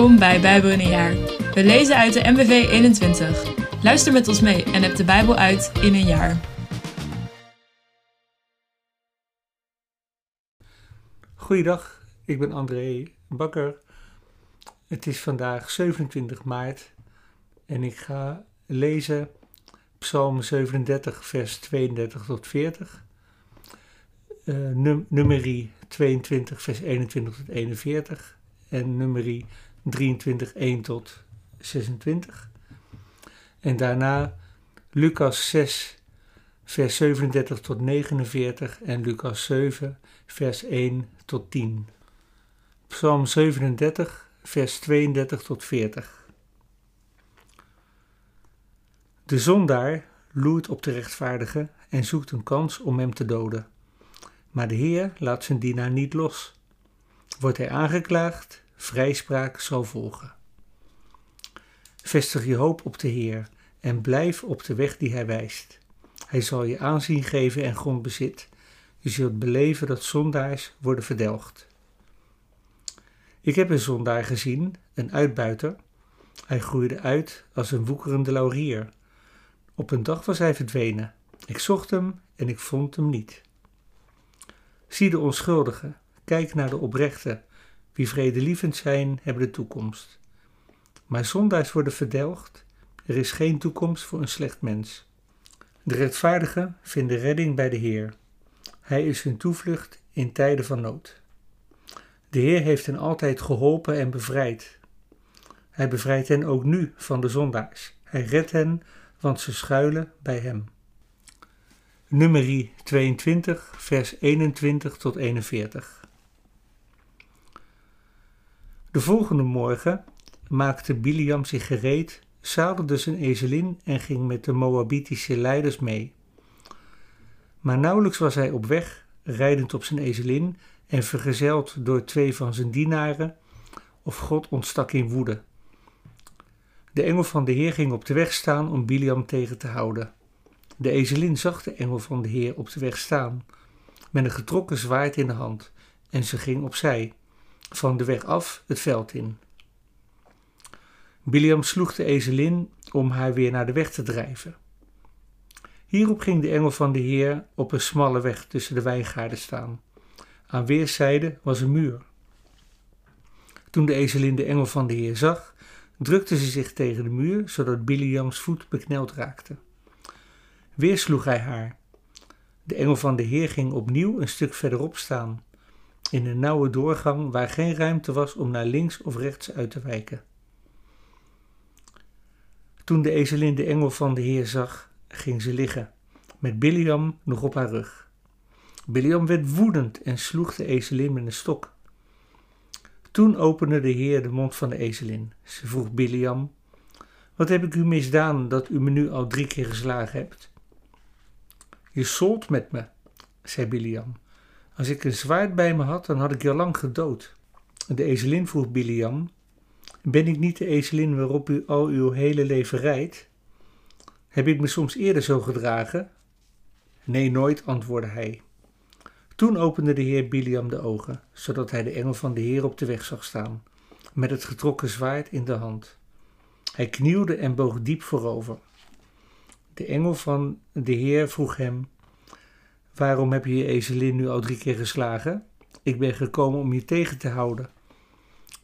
Welkom bij Bijbel in een jaar. We lezen uit de MBV 21. Luister met ons mee en heb de Bijbel uit in een jaar. Goeiedag, ik ben André Bakker. Het is vandaag 27 maart en ik ga lezen Psalm 37, vers 32 tot 40. Uh, num nummerie 22, vers 21 tot 41 en nummerie 23, 1 tot 26. En daarna Lucas 6, vers 37 tot 49 en Lucas 7, vers 1 tot 10. Psalm 37, vers 32 tot 40. De zondaar loert op de rechtvaardige en zoekt een kans om hem te doden. Maar de Heer laat zijn dienaar niet los. Wordt hij aangeklaagd, vrijspraak zal volgen. Vestig je hoop op de Heer en blijf op de weg die Hij wijst. Hij zal je aanzien geven en grondbezit. Je zult beleven dat zondaars worden verdelgd. Ik heb een zondaar gezien, een uitbuiter. Hij groeide uit als een woekerende laurier. Op een dag was hij verdwenen. Ik zocht hem en ik vond hem niet. Zie de onschuldige, kijk naar de oprechte. Wie vredelievend zijn, hebben de toekomst. Maar zondaars worden verdelgd. Er is geen toekomst voor een slecht mens. De rechtvaardigen vinden redding bij de Heer. Hij is hun toevlucht in tijden van nood. De Heer heeft hen altijd geholpen en bevrijd. Hij bevrijdt hen ook nu van de zondaars. Hij redt hen, want ze schuilen bij hem. Nummerie 22, vers 21 tot 41. De volgende morgen maakte Biliam zich gereed, zadelde zijn ezelin en ging met de Moabitische leiders mee. Maar nauwelijks was hij op weg, rijdend op zijn ezelin en vergezeld door twee van zijn dienaren, of God ontstak in woede. De engel van de Heer ging op de weg staan om Biliam tegen te houden. De ezelin zag de engel van de Heer op de weg staan, met een getrokken zwaard in de hand, en ze ging opzij, van de weg af het veld in. Biliam sloeg de ezelin om haar weer naar de weg te drijven. Hierop ging de engel van de Heer op een smalle weg tussen de wijngaarden staan. Aan weerszijden was een muur. Toen de ezelin de engel van de Heer zag, drukte ze zich tegen de muur, zodat Biliams voet bekneld raakte. Weer sloeg hij haar. De engel van de Heer ging opnieuw een stuk verderop staan, in een nauwe doorgang waar geen ruimte was om naar links of rechts uit te wijken. Toen de ezelin de engel van de Heer zag, ging ze liggen, met Biliam nog op haar rug. Biliam werd woedend en sloeg de ezelin met een stok. Toen opende de Heer de mond van de ezelin. Ze vroeg Biliam: Wat heb ik u misdaan dat u me nu al drie keer geslagen hebt? Je solt met me, zei Biliam. Als ik een zwaard bij me had, dan had ik je lang gedood. De ezelin vroeg Biliam: Ben ik niet de ezelin waarop u al uw hele leven rijdt? Heb ik me soms eerder zo gedragen? Nee, nooit, antwoordde hij. Toen opende de heer Biliam de ogen, zodat hij de engel van de heer op de weg zag staan, met het getrokken zwaard in de hand. Hij knielde en boog diep voorover. De engel van de Heer vroeg hem: Waarom heb je je ezelin nu al drie keer geslagen? Ik ben gekomen om je tegen te houden.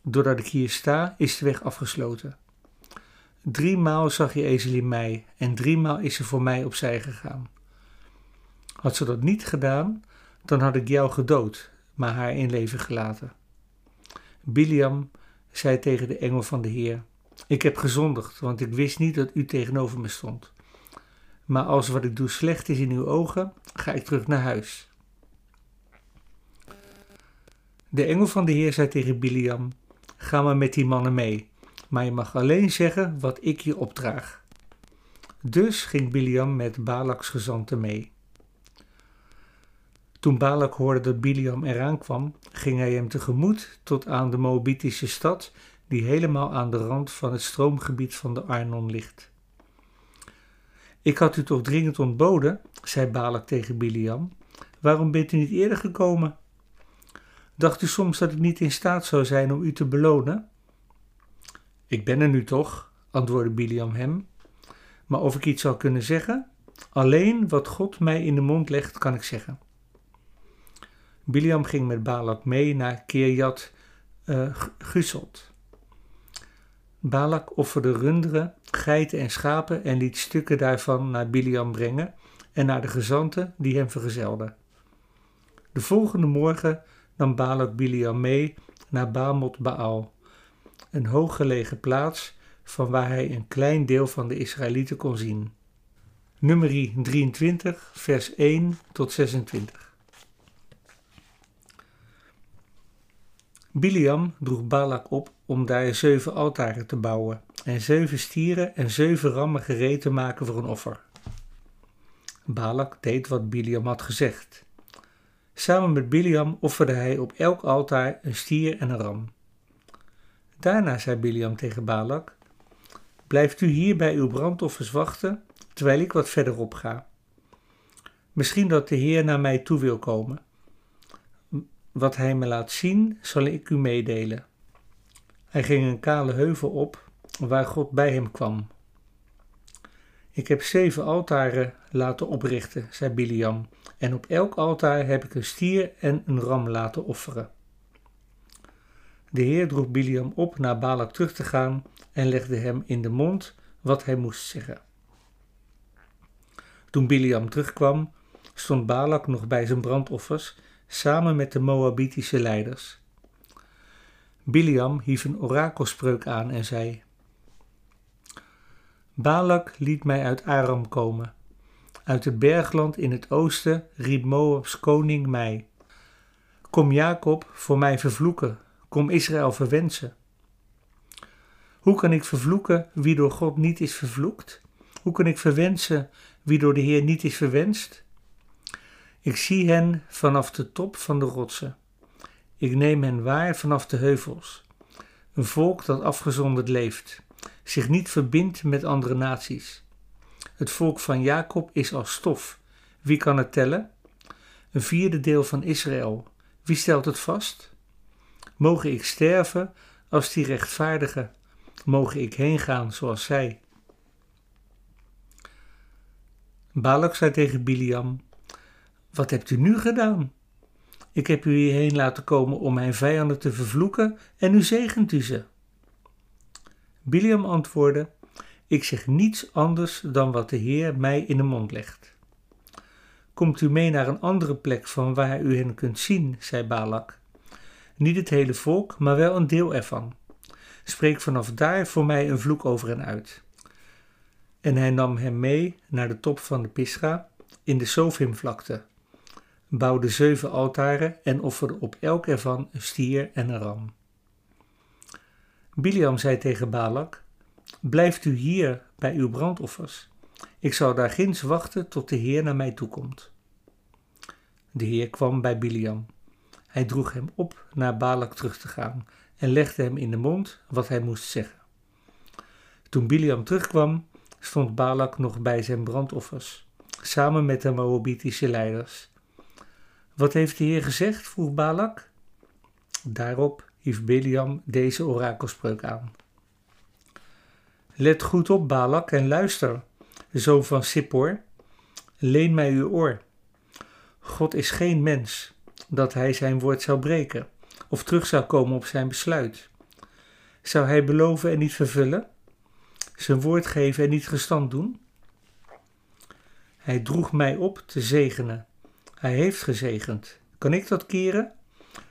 Doordat ik hier sta, is de weg afgesloten. Driemaal zag je ezelin mij en driemaal is ze voor mij opzij gegaan. Had ze dat niet gedaan, dan had ik jou gedood, maar haar in leven gelaten. Biliam zei tegen de engel van de Heer: Ik heb gezondigd, want ik wist niet dat u tegenover me stond. Maar als wat ik doe slecht is in uw ogen, ga ik terug naar huis. De engel van de Heer zei tegen Biliam: Ga maar met die mannen mee, maar je mag alleen zeggen wat ik je opdraag. Dus ging Biliam met Balaks gezanten mee. Toen Balak hoorde dat Biliam eraan kwam, ging hij hem tegemoet tot aan de Moabitische stad, die helemaal aan de rand van het stroomgebied van de Arnon ligt. Ik had u toch dringend ontboden, zei Balak tegen Biliam. Waarom bent u niet eerder gekomen? Dacht u soms dat ik niet in staat zou zijn om u te belonen? Ik ben er nu toch, antwoordde Biliam hem. Maar of ik iets zal kunnen zeggen? Alleen wat God mij in de mond legt, kan ik zeggen. Biliam ging met Balak mee naar Kirjat uh. Balak offerde runderen, geiten en schapen en liet stukken daarvan naar Biliam brengen en naar de gezanten die hem vergezelden. De volgende morgen nam Balak Biliam mee naar Bamot Baal, een hooggelegen plaats van waar hij een klein deel van de Israëlieten kon zien. Nummerie 23, vers 1 tot 26. Biliam droeg Balak op om daar zeven altaren te bouwen en zeven stieren en zeven rammen gereed te maken voor een offer. Balak deed wat Biliam had gezegd. Samen met Biliam offerde hij op elk altaar een stier en een ram. Daarna zei Biliam tegen Balak: Blijft u hier bij uw brandoffers wachten, terwijl ik wat verderop ga. Misschien dat de Heer naar mij toe wil komen. Wat hij me laat zien, zal ik u meedelen. Hij ging een kale heuvel op, waar God bij hem kwam. Ik heb zeven altaren laten oprichten, zei Biliam, en op elk altaar heb ik een stier en een ram laten offeren. De Heer droeg Biliam op naar Balak terug te gaan en legde hem in de mond wat hij moest zeggen. Toen Biliam terugkwam, stond Balak nog bij zijn brandoffers samen met de Moabitische leiders. Biliam hief een orakelspreuk aan en zei: Balak liet mij uit Aram komen. Uit het bergland in het oosten riep Moabs koning mij. Kom Jacob voor mij vervloeken, kom Israël verwensen. Hoe kan ik vervloeken wie door God niet is vervloekt? Hoe kan ik verwensen wie door de Heer niet is verwenst? Ik zie hen vanaf de top van de rotsen. Ik neem hen waar vanaf de heuvels. Een volk dat afgezonderd leeft, zich niet verbindt met andere naties. Het volk van Jacob is als stof. Wie kan het tellen? Een vierde deel van Israël. Wie stelt het vast? Mogen ik sterven als die rechtvaardigen? Mogen ik heen gaan zoals zij? Balak zei tegen Biliam: Wat hebt u nu gedaan? Ik heb u hierheen laten komen om mijn vijanden te vervloeken en u zegent u ze. Biliam antwoordde: Ik zeg niets anders dan wat de Heer mij in de mond legt. Komt u mee naar een andere plek van waar u hen kunt zien, zei Balak. Niet het hele volk, maar wel een deel ervan. Spreek vanaf daar voor mij een vloek over hen uit. En hij nam hem mee naar de top van de Pisga in de Sofimvlakte, bouwde zeven altaren en offerde op elk ervan een stier en een ram. Biliam zei tegen Balak: Blijft u hier bij uw brandoffers. Ik zal daar ginds wachten tot de Heer naar mij toekomt. De Heer kwam bij Biliam. Hij droeg hem op naar Balak terug te gaan en legde hem in de mond wat hij moest zeggen. Toen Biliam terugkwam, stond Balak nog bij zijn brandoffers, samen met de Moabitische leiders. Wat heeft de Heer gezegd? vroeg Balak. Daarop hief Biliam deze orakelspreuk aan. Let goed op, Balak, en luister, zoon van Sippor. Leen mij uw oor. God is geen mens, dat hij zijn woord zou breken, of terug zou komen op zijn besluit. Zou hij beloven en niet vervullen? Zijn woord geven en niet gestand doen? Hij droeg mij op te zegenen. Hij heeft gezegend. Kan ik dat keren?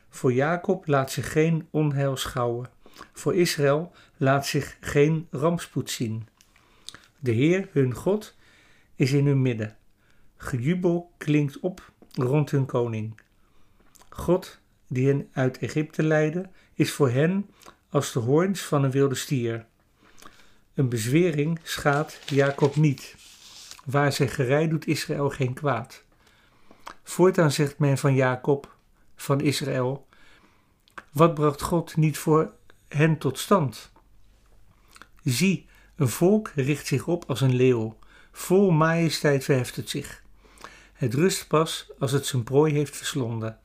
Voor Jacob laat zich geen onheil schouwen. Voor Israël laat zich geen rampspoed zien. De Heer, hun God, is in hun midden. Gejubel klinkt op rond hun koning. God, die hen uit Egypte leidde, is voor hen als de hoorns van een wilde stier. Een bezwering schaadt Jacob niet. Waar zij gerei doet Israël geen kwaad. Voortaan zegt men van Jacob, van Israël, wat bracht God niet voor hen tot stand? Zie, een volk richt zich op als een leeuw, vol majesteit verheft het zich. Het rust pas als het zijn prooi heeft verslonden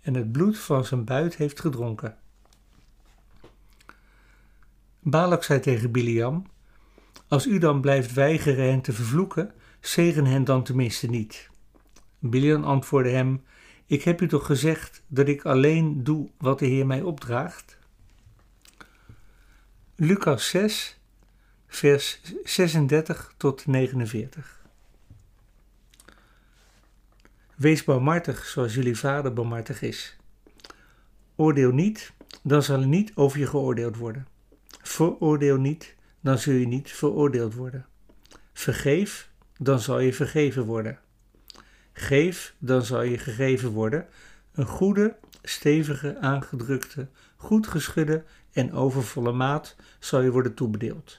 en het bloed van zijn buit heeft gedronken. Balak zei tegen Biliam: Als u dan blijft weigeren hen te vervloeken, zegen hen dan tenminste niet. Biliam antwoordde hem: Ik heb u toch gezegd dat ik alleen doe wat de Heer mij opdraagt? Lucas 6, vers 36 tot 49. Wees barmhartig zoals jullie vader barmhartig is. Oordeel niet, dan zal er niet over je geoordeeld worden. Veroordeel niet, dan zul je niet veroordeeld worden. Vergeef, dan zal je vergeven worden. Geef, dan zal je gegeven worden. Een goede, stevige, aangedrukte, goed geschudde en overvolle maat zal je worden toebedeeld.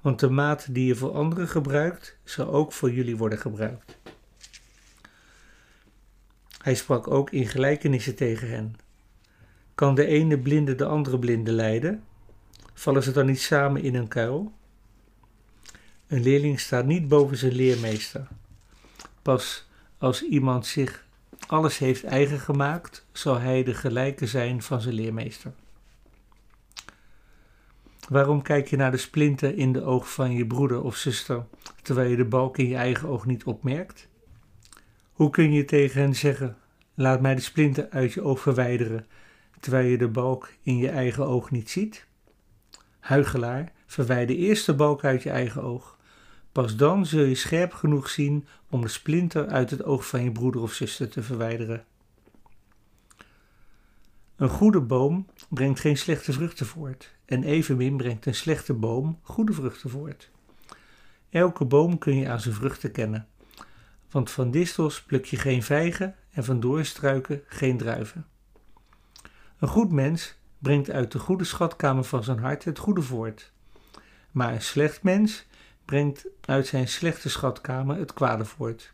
Want de maat die je voor anderen gebruikt, zal ook voor jullie worden gebruikt. Hij sprak ook in gelijkenissen tegen hen. Kan de ene blinde de andere blinde leiden? Vallen ze dan niet samen in een kuil? Een leerling staat niet boven zijn leermeester. Pas als iemand zich alles heeft eigen gemaakt, zal hij de gelijke zijn van zijn leermeester. Waarom kijk je naar de splinter in de oog van je broeder of zuster, terwijl je de balk in je eigen oog niet opmerkt? Hoe kun je tegen hen zeggen: Laat mij de splinter uit je oog verwijderen, terwijl je de balk in je eigen oog niet ziet? Huigelaar, verwijder eerst de balk uit je eigen oog. Pas dan zul je scherp genoeg zien om de splinter uit het oog van je broeder of zuster te verwijderen. Een goede boom brengt geen slechte vruchten voort, en evenmin brengt een slechte boom goede vruchten voort. Elke boom kun je aan zijn vruchten kennen, want van distels pluk je geen vijgen en van doorstruiken geen druiven. Een goed mens brengt uit de goede schatkamer van zijn hart het goede voort, maar een slecht mens brengt uit zijn slechte schatkamer het kwade voort,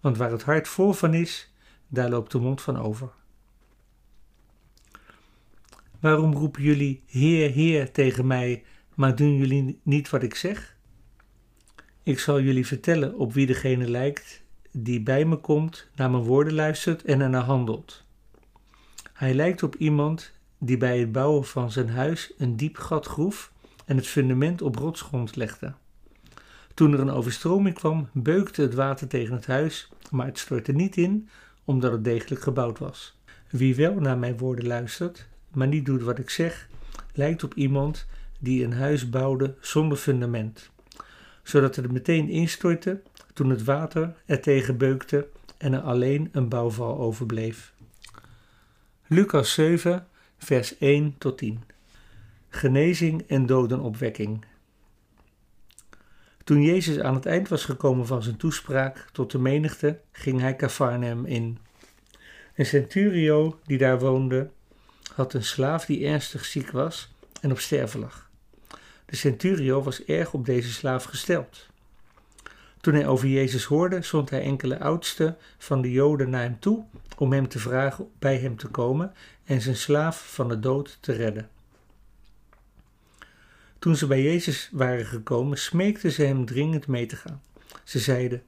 want waar het hart vol van is, daar loopt de mond van over. Waarom roepen jullie Heer, Heer tegen mij, maar doen jullie niet wat ik zeg? Ik zal jullie vertellen op wie degene lijkt die bij me komt, naar mijn woorden luistert en ernaar handelt. Hij lijkt op iemand die bij het bouwen van zijn huis een diep gat groef en het fundament op rotsgrond legde. Toen er een overstroming kwam, beukte het water tegen het huis, maar het stortte niet in, omdat het degelijk gebouwd was. Wie wel naar mijn woorden luistert, maar niet doet wat ik zeg, lijkt op iemand die een huis bouwde zonder fundament, zodat het meteen instortte toen het water er tegen beukte en er alleen een bouwval overbleef. Lucas 7, vers 1 tot 10. Genezing en dodenopwekking. Toen Jezus aan het eind was gekomen van zijn toespraak tot de menigte, ging hij Cafarnaum in. Een centurio die daar woonde, had een slaaf die ernstig ziek was en op sterven lag. De centurio was erg op deze slaaf gesteld. Toen hij over Jezus hoorde, zond hij enkele oudsten van de Joden naar hem toe om hem te vragen bij hem te komen en zijn slaaf van de dood te redden. Toen ze bij Jezus waren gekomen, smeekten ze hem dringend mee te gaan. Ze zeiden: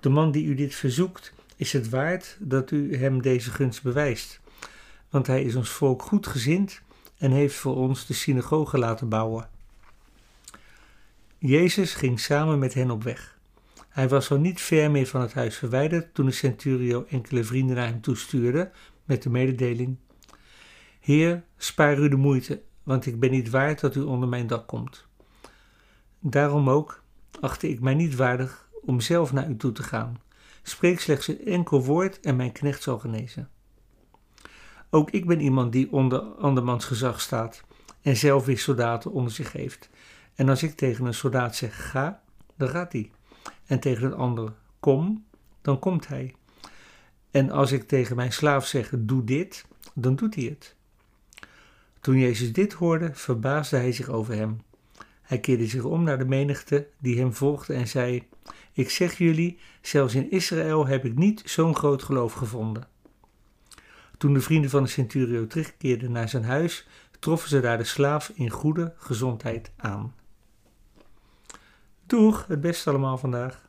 De man die u dit verzoekt, is het waard dat u hem deze gunst bewijst, want hij is ons volk goed gezind en heeft voor ons de synagoge laten bouwen. Jezus ging samen met hen op weg. Hij was al niet ver meer van het huis verwijderd toen de centurio enkele vrienden naar hem toestuurde met de mededeling: Heer, spaar u de moeite, want ik ben niet waard dat u onder mijn dak komt. Daarom ook achtte ik mij niet waardig om zelf naar u toe te gaan. Spreek slechts een enkel woord en mijn knecht zal genezen. Ook ik ben iemand die onder andermans gezag staat en zelf weer soldaten onder zich heeft. En als ik tegen een soldaat zeg ga, dan gaat hij en tegen een ander kom, dan komt hij. En als ik tegen mijn slaaf zeg doe dit, dan doet hij het. Toen Jezus dit hoorde, verbaasde hij zich over hem. Hij keerde zich om naar de menigte die hem volgde en zei: Ik zeg jullie, zelfs in Israël heb ik niet zo'n groot geloof gevonden. Toen de vrienden van de centurio terugkeerden naar zijn huis, troffen ze daar de slaaf in goede gezondheid aan. Doeg, het beste allemaal vandaag.